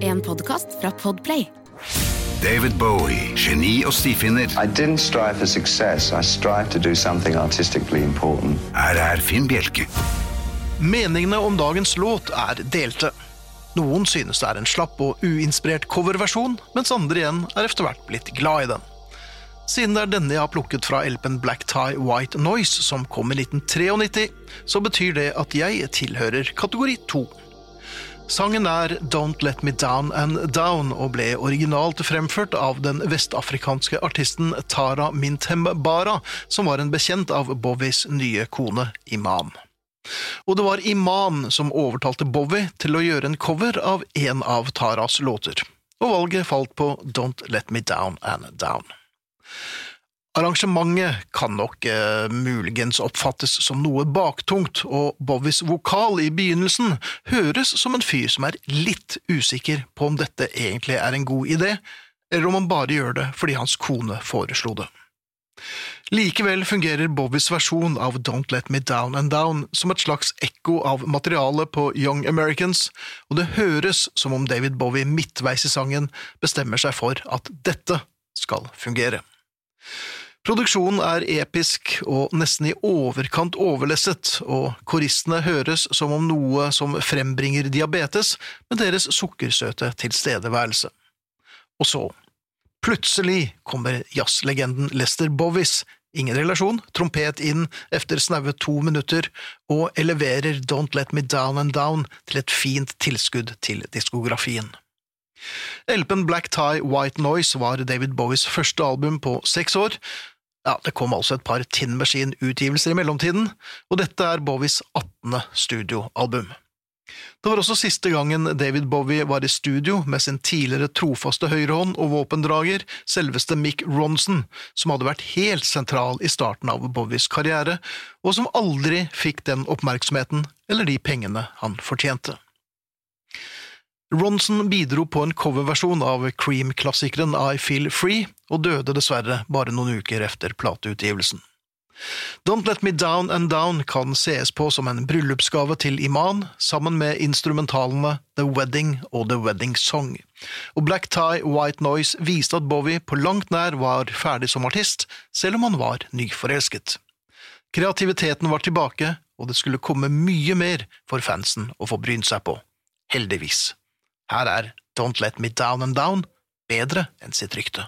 En podkast fra Podplay. David Bowie, geni og stifinner. I didn't strive for success. I strived to do something artistically important. Her er Finn Bjelke. Meningene om dagens låt er delte. Noen synes det er en slapp og uinspirert coverversjon, mens andre igjen er etter hvert blitt glad i den. Siden det er denne jeg har plukket fra LP-en Black Tie White Noise, som kom i 1993, så betyr det at jeg tilhører kategori 2. Sangen er Don't Let Me Down and Down og ble originalt fremført av den vestafrikanske artisten Tara Mintembara, som var en bekjent av Bowies nye kone Iman. Og det var Iman som overtalte Bowie til å gjøre en cover av en av Taras låter, og valget falt på Don't Let Me Down and Down. Arrangementet kan nok eh, muligens oppfattes som noe baktungt, og Bowies vokal i begynnelsen høres som en fyr som er litt usikker på om dette egentlig er en god idé, eller om han bare gjør det fordi hans kone foreslo det. Likevel fungerer Bowies versjon av Don't Let Me Down and Down som et slags ekko av materialet på Young Americans, og det høres som om David Bowie midtveis i sangen bestemmer seg for at dette skal fungere. Produksjonen er episk og nesten i overkant overlesset, og koristene høres som om noe som frembringer diabetes med deres sukkersøte tilstedeværelse. Og så, plutselig kommer jazzlegenden Lester Bovis, ingen relasjon, trompet inn etter snaue to minutter, og eleverer Don't Let Me Down and Down til et fint tilskudd til diskografien. LP-en Black Tie White Noise var David Bowies første album på seks år, ja, Det kom altså et par Tin Machine-utgivelser i mellomtiden, og dette er Bowies 18. studioalbum. Det var også siste gangen David Bowie var i studio med sin tidligere trofaste høyrehånd og våpendrager, selveste Mick Ronson, som hadde vært helt sentral i starten av Bowies karriere, og som aldri fikk den oppmerksomheten eller de pengene han fortjente. Ronson bidro på en coverversjon av Cream-klassikeren I Feel Free, og døde dessverre bare noen uker etter plateutgivelsen. Don't Let Me Down and Down kan sees på som en bryllupsgave til Iman, sammen med instrumentalene The Wedding og The Wedding Song, og Black Tie White Noise viste at Bowie på langt nær var ferdig som artist, selv om han var nyforelsket. Kreativiteten var tilbake, og det skulle komme mye mer for fansen å få brynt seg på. Heldigvis. Her er Don't Let Me Down and Down bedre enn sitt rykte.